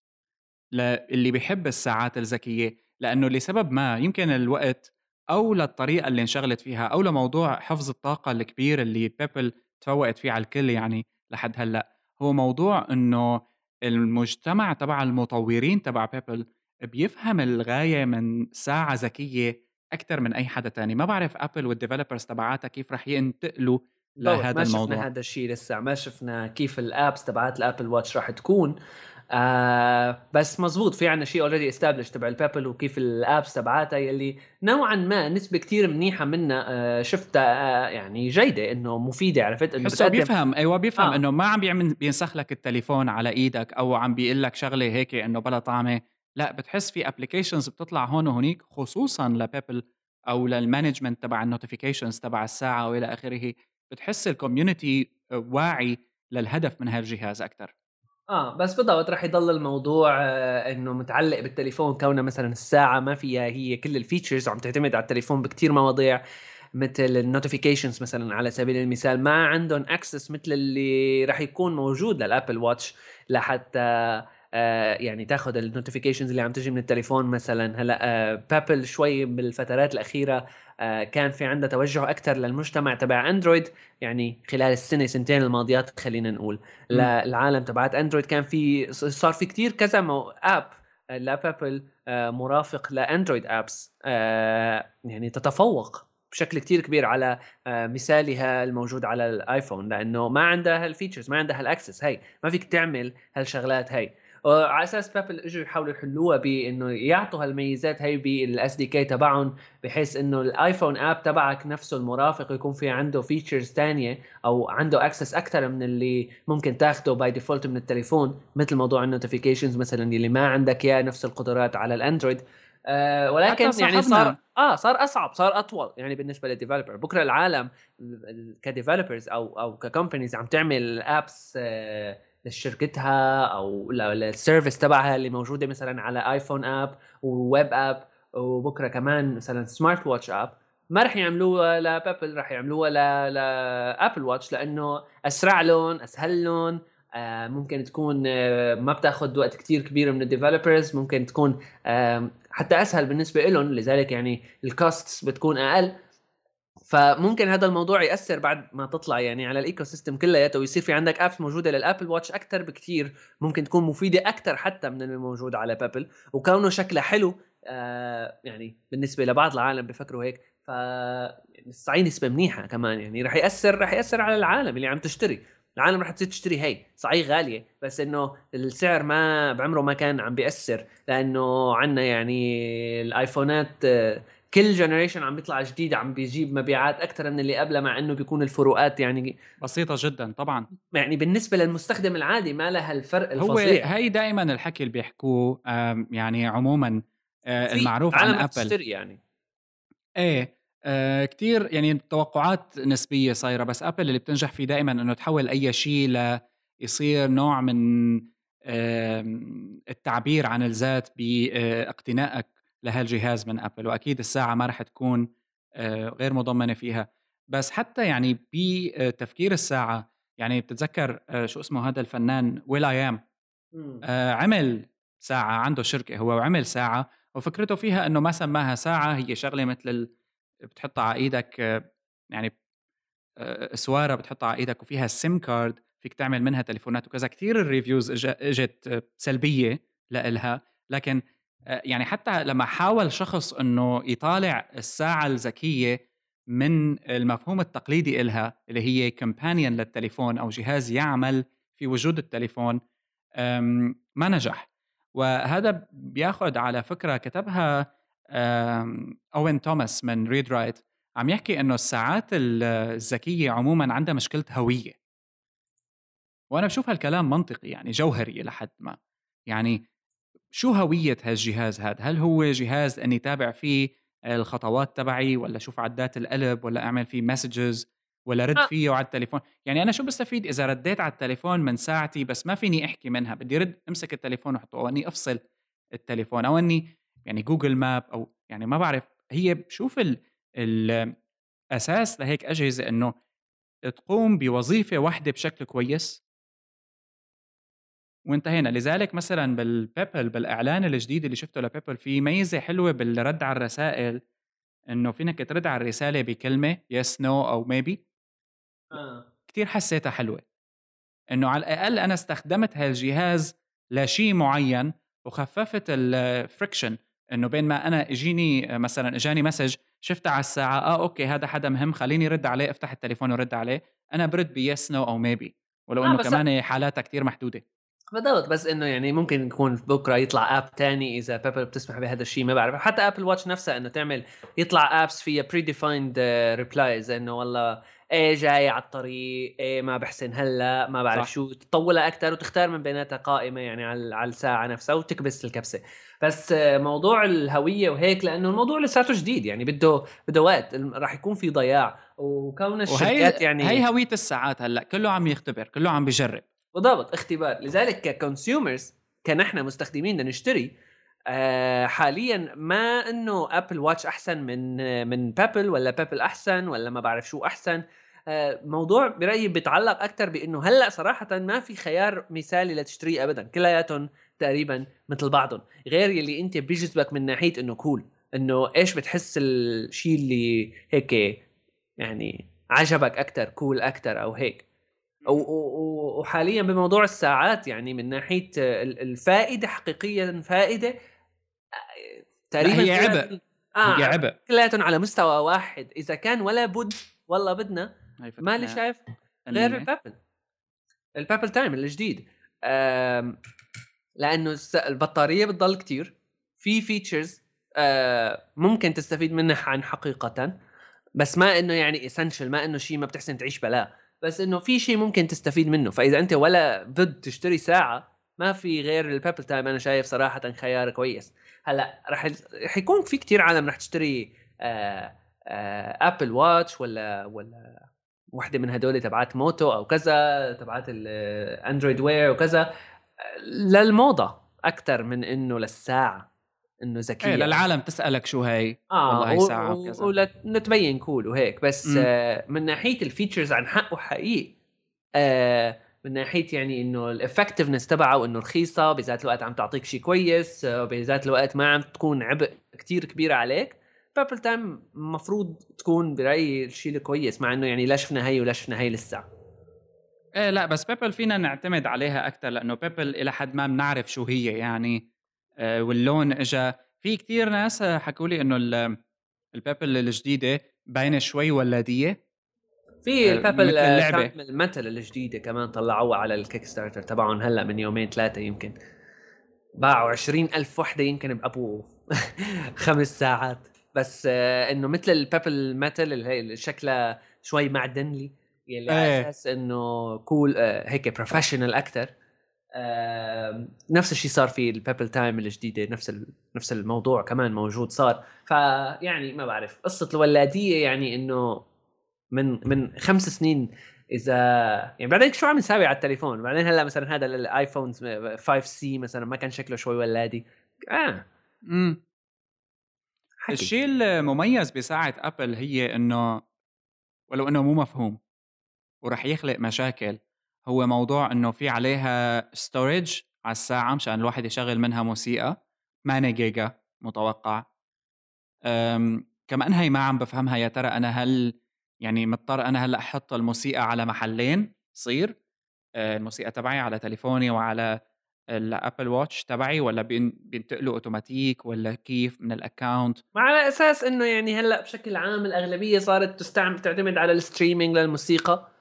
للي بيحب الساعات الذكية لأنه لسبب ما يمكن الوقت أو للطريقة اللي انشغلت فيها أو لموضوع حفظ الطاقة الكبير اللي Pebble تفوقت فيه على الكل يعني لحد هلأ. هو موضوع إنه المجتمع تبع المطورين تبع Pebble بيفهم الغاية من ساعة ذكية أكثر من أي حدا تاني. ما بعرف Apple وال developers تبعاتها كيف رح ينتقلوا لهذا ما الموضوع ما شفنا هذا الشيء لسه ما شفنا كيف ال apps تبعات ال Apple Watch رح تكون. آه بس مزبوط في عندنا شيء already established تبع ال Pebble وكيف ال apps تبعاتها يلي نوعا ما نسبة كتير منيحة منها آه شفتها آه يعني جيدة إنه مفيدة عرفت؟ إنه بتقدم... بيفهم أيوه بيفهم آه. إنه ما عم بيعمل بينسخ لك التليفون على إيدك أو عم بيقول لك شغلة هيك إنه بلا طعمة. لا بتحس في applications بتطلع هون وهنيك خصوصا ل Pebble أو لل management تبع ال notifications تبع الساعة وإلى آخره. بتحس ال community واعي للهدف من هالجهاز أكثر آه بس بالضبط رح يضل الموضوع آه إنه متعلق بالتليفون كونه مثلا الساعة ما فيها هي كل ال features عم تعتمد على التليفون بكثير مواضيع مثل ال notifications مثلا على سبيل المثال ما عندهم access مثل اللي رح يكون موجود لل Apple Watch لحتى يعني تاخذ ال notifications اللي عم تجي من التليفون مثلا. هلأ آه Pebble شوي بالفترات الأخيرة آه كان في عندها توجه أكثر للمجتمع تبع Android يعني خلال السنة سنتين الماضيات خلينا نقول. للعالم تبعت Android كان في صار في كثير كذا app ل Pebble آه مرافق ل Android apps آه يعني تتفوق بشكل كتير كبير على آه، مثالها الموجود على ال iPhone لأنه ما عندها هال features ما عندها هال access هي ما فيك تعمل هالشغلات. هي على أساس Pebble إجوا يحاولوا يحلوها بإنه يعطوا هالميزات هي بال SDK تبعهم بحيث إنه ال iPhone app تبعك نفسه المرافق يكون في عنده features ثانية أو عنده access أكثر من اللي ممكن تاخده by default من التليفون مثل موضوع ال notifications مثلا اللي ما عندك إياه نفس القدرات على ال Android. آه ولكن يعني صار آه صار أصعب صار أطول يعني بالنسبة لل developer بكرة العالم ك developers أو أو ك companies عم تعمل apps آه لشركتها أو لل service تبعها اللي موجودة مثلا على iPhone app و web app وبكرة كمان مثلا smart watch app ما رح يعملوها ل Pebble رح يعملوها ل Apple Watch لأنه أسرع لهم أسهل لهم آه ممكن تكون آه ما بتاخذ وقت كتير كبير من ال developers ممكن تكون حتى أسهل بالنسبة لهم لذلك يعني ال costs بتكون أقل. فممكن هذا الموضوع يأثر بعد ما تطلع يعني على ال ecosystem كلياته. ويصير في عندك apps موجودة لل Apple Watch أكثر بكثير ممكن تكون مفيدة أكثر حتى من الموجود على Pebble وكونه شكلها حلو آه يعني بالنسبة لبعض العالم بفكروا هيك. ف صعي نسبه منيحة كمان يعني رح يأثر رح يأثر على العالم اللي عم تشتري. العالم رح تصير تشتري هي صحيح غالية. بس إنه السعر ما بعمره ما كان عم بيأثر لأنه عندنا يعني ال iPhoneات آه كل generation عم بيطلع جديد عم بيجيب مبيعات أكثر من اللي قبلها مع إنه بيكون الفروقات يعني بسيطة جدا طبعا. يعني بالنسبة للمستخدم العادي ما لها الفرق الفظيع. هو هي دائما الحكي اللي بيحكوه يعني عموما آه، المعروف عن Apple. يعني. إيه آه كثير يعني توقعات نسبية صايرة بس Apple اللي بتنجح فيه دائما إنه تحول أي شيء ليصير نوع من آه التعبير عن الذات باقتنائك لهالجهاز من Apple وأكيد الساعة ما رح تكون آه، غير مضمنة فيها. بس حتى يعني بتفكير الساعة يعني بتتذكر آه، شو اسمه هذا الفنان will.i.am عمل ساعة عنده شركة هو وعمل ساعة وفكرته فيها إنه ما سماها ساعة هي شغلة مثل ال... بتحطها على إيدك آه، يعني سوارة بتحطها على إيدك وفيها ال SIM card فيك تعمل منها تليفونات وكذا. كثير ال reviews إجت سلبية لإلها لكن آه، يعني حتى لما حاول شخص إنه يطالع الساعة الذكية من المفهوم التقليدي إلها اللي هي companion للتليفون أو جهاز يعمل في وجود التليفون ما نجح. وهذا بياخذ على فكرة كتبها Owen Thomas من ReadWrite عم يحكي إنه الساعات الذكية عموما عندها مشكلة هوية. وأنا بشوف هالكلام منطقي يعني جوهري لحد ما. يعني شو هوية هالجهاز هذا؟ هل هو جهاز إني تابع فيه الخطوات تبعي ولا شوف دقات القلب ولا أعمل فيه messages ولا رد آه. فيه على التليفون يعني أنا شو بستفيد إذا رديت على التليفون من ساعتي بس ما فيني أحكي منها بدي رد أمسك التليفون وحطه أو إني أفصل التليفون أو إني يعني Google Map أو يعني ما بعرف هي بشوف ال الاساس لهيك أجهزة إنه تقوم بوظيفة واحدة بشكل كويس وانتهينا لذلك مثلا بال Pebble بالإعلان الجديد اللي شفته ل Pebble في ميزة حلوة بالرد على الرسائل إنه فيك ترد على الرسالة بكلمة yes no أو maybe آه. كثير حسيتها حلوة. إنه على الأقل أنا استخدمت هالجهاز لشيء معين وخففت ال friction إنه بين ما أنا إجيني مثلا إجاني message شفتها على الساعة آه okay هذا حدا مهم خليني رد عليه أفتح التليفون ورد عليه. أنا برد ب yes no أو maybe ولو آه إنه كمان حالاتها كثير محدودة. بالضبط بس إنه يعني ممكن يكون بكرة يطلع app تاني إذا Pebble بتسمح بهذا الشيء ما بعرف. حتى Apple Watch نفسها إنه تعمل يطلع apps فيها predefined replies إنه والله إيه جاي على الطريق إيه ما بحسن هلا ما بعرف صح. شو. تطولها أكثر وتختار من بيناتها قائمة يعني على على الساعة نفسها وتكبس الكبسة. بس موضوع الهوية وهيك لأنه الموضوع لساته جديد يعني بده بده وقت راح يكون في ضياع. وكون الشركات يعني هي هوية الساعات هلا كله عم يختبر كله عم بجرب. بالضبط اختبار. لذلك ك consumers كنحن مستخدمين نشتري آه حاليا ما إنه Apple Watch أحسن من من Pebble ولا Pebble أحسن ولا ما بعرف شو أحسن. آه موضوع برأيي بيتعلق أكثر بإنه هلأ صراحة ما في خيار مثالي لتشتريه ابدا. كلياتهم تقريبا مثل بعضهم. غير يلي أنت بيجذبك من ناحية إنه كول إنه إيش بتحس الشيء اللي هيك يعني عجبك أكثر كول أكثر أو هيك. وحاليا بموضوع الساعات يعني من ناحية الفائدة حقيقيا فائدة تقريبا هي عبء. آه هي عبء. كلياتهم على مستوى واحد. إذا كان ولا بد والله بدنا ما اللي شايف غير ال Pebble. ال Pebble Time الجديد. لأنه البطارية بتضل كتير. في features آه، ممكن تستفيد منها عن حق وحقيقة بس ما إنه يعني essential ما إنه شيء ما بتحسن تعيش بلا. بس إنه في شيء ممكن تستفيد منه. فإذا أنت ولا بد تشتري ساعة ما في غير ال Pebble Time أنا شايف صراحة خيار كويس. هلأ رح يكون في كتير عالم رح تشتري آآ آآ Apple Watch ولا ولا وحدة من هدول تبعات Moto أو كذا تبعات ال Android Wear وكذا للموضة أكثر من إنه للساعة. إنه ذكية. إيه للعالم تسألك شو هي آه والله هي ساعة وكذا. ولنتبين cool وهيك بس آه من ناحية ال features عن حق وحقيقي آه من ناحية يعني إنه ال effectiveness تبعه وإنه رخيصة بذات الوقت عم تعطيك شيء كويس آه بذات الوقت ما عم تكون عبء كتير كبير عليك Pebble Time المفروض تكون برأيي الشيء الكويس مع إنه يعني لا شفنا هي ولا شفنا هي لسه. إيه لا بس بيبل فينا نعتمد عليها أكثر لأنه Pebble إلى حد ما بنعرف شو هي يعني آه، واللون اجى في كتير ناس حكوا لي إنه ال Pebble الجديدة باينة شوي ولاديه في آه، ال Pebble اللعبة. ال metal الجديدة كمان طلعوها على ال Kickstarter تبعهم هلأ من يومين ثلاثة يمكن. باعوا عشرين ألف وحدة يمكن بابو [LAUGHS] خمس ساعات. بس آه، إنه مثل البيبل ميتال اللي هي شكلها شوي معدنلي يلي على إيه. أساس إنه كول آه هيك بروفيشنال أكثر آه نفس الشيء صار في البيبل تايم الجديدة نفس نفس الموضوع كمان موجود صار. فيعني ما بعرف قصة الولادية يعني إنه من من خمس سنين إذا يعني بعدين شو عم نساوي على التليفون؟ بعدين هلأ مثلا هذا ال iPhone 5C مثلا ما كان شكله شوي ولادي. آه. امم الشيء المميز بساعة Apple هي إنه ولو إنه مو مفهوم ورح يخلق مشاكل. هو موضوع إنه في عليها storage على الساعة مشان الواحد يشغل منها موسيقى 8 جيجا متوقع. كمان هي ما عم بفهمها يا ترى أنا هل يعني مضطر أنا هلأ أحط الموسيقى على محلين؟ صير. الموسيقى تبعي على تليفوني وعلى ال Apple Watch تبعي ولا بينتقلوا اوتوماتيك ولا كيف من ال account على أساس إنه يعني هلأ بشكل عام الأغلبية صارت تستعمل تعتمد على ال streaming للموسيقى.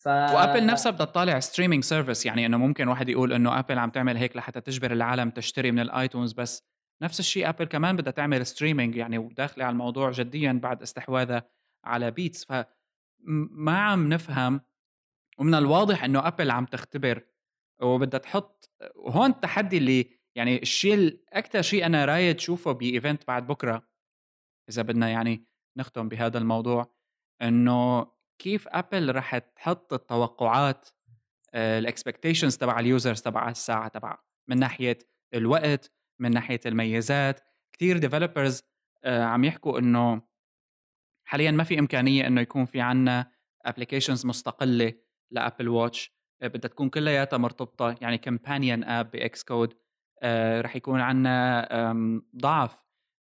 ف... و Apple نفسها بدها تطالع streaming service يعني إنه ممكن واحد يقول إنه Apple عم تعمل هيك لحتى تجبر العالم تشتري من ال iTunes بس نفس الشيء Apple كمان بدها تعمل streaming يعني وداخلة على الموضوع جديا بعد استحواذها على بيتس فما عم نفهم ومن الواضح إنه آبل عم تختبر وبدها تحط وهون التحدي اللي يعني الشيء أكثر شيء أنا رايد شوفه ب event بعد بكرة إذا بدنا يعني نختم بهذا الموضوع إنه كيف أبل رح تحط التوقعات ال expectations تبع ال users تبع الساعة تبع من ناحية الوقت من ناحية الميزات. كثير developers آه، عم يحكوا إنه حاليا ما في إمكانية إنه يكون في عنا applications مستقلة ل Apple Watch بدها تكون كلياتها مرتبطة يعني companion app ب Xcode رح يكون عنا ضعف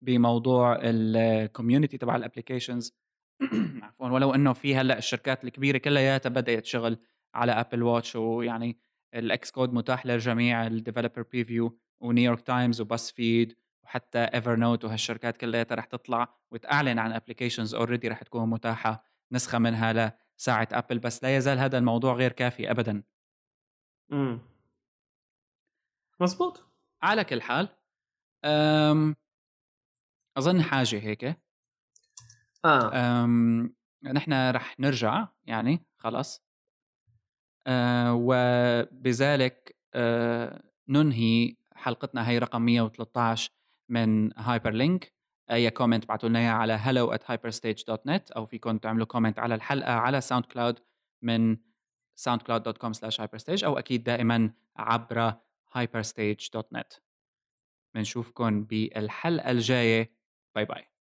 بموضوع ال community تبع ال applications [CLEARS THROAT] عفوا. ولو إنه في هلأ الشركات الكبيرة كلياتها بدأت شغل على Apple Watch ويعني ال Xcode متاح للجميع ال developer preview ونيويورك تايمز و BuzzFeed وحتى Evernote وهالشركات كلياتها رح تطلع وتعلن عن applications already رح تكون متاحة نسخة منها لساعة ابل بس لا يزال هذا الموضوع غير كافي ابدا. امم مزبوط. على كل حال أم أظن حاجة هيك. آه. أم نحن رح نرجع يعني خلص. أه وبذلك أه ننهي حلقتنا هي رقم 113 من Hyperlink أي comment بعتوا لنا إياه على hello at hyperstage.net أو فيكم تعملوا comment على الحلقة على SoundCloud من soundcloud.com slash hyperstage أو أكيد دائما عبر hyperstage.net بنشوفكم بالحلقة الجاية. bye bye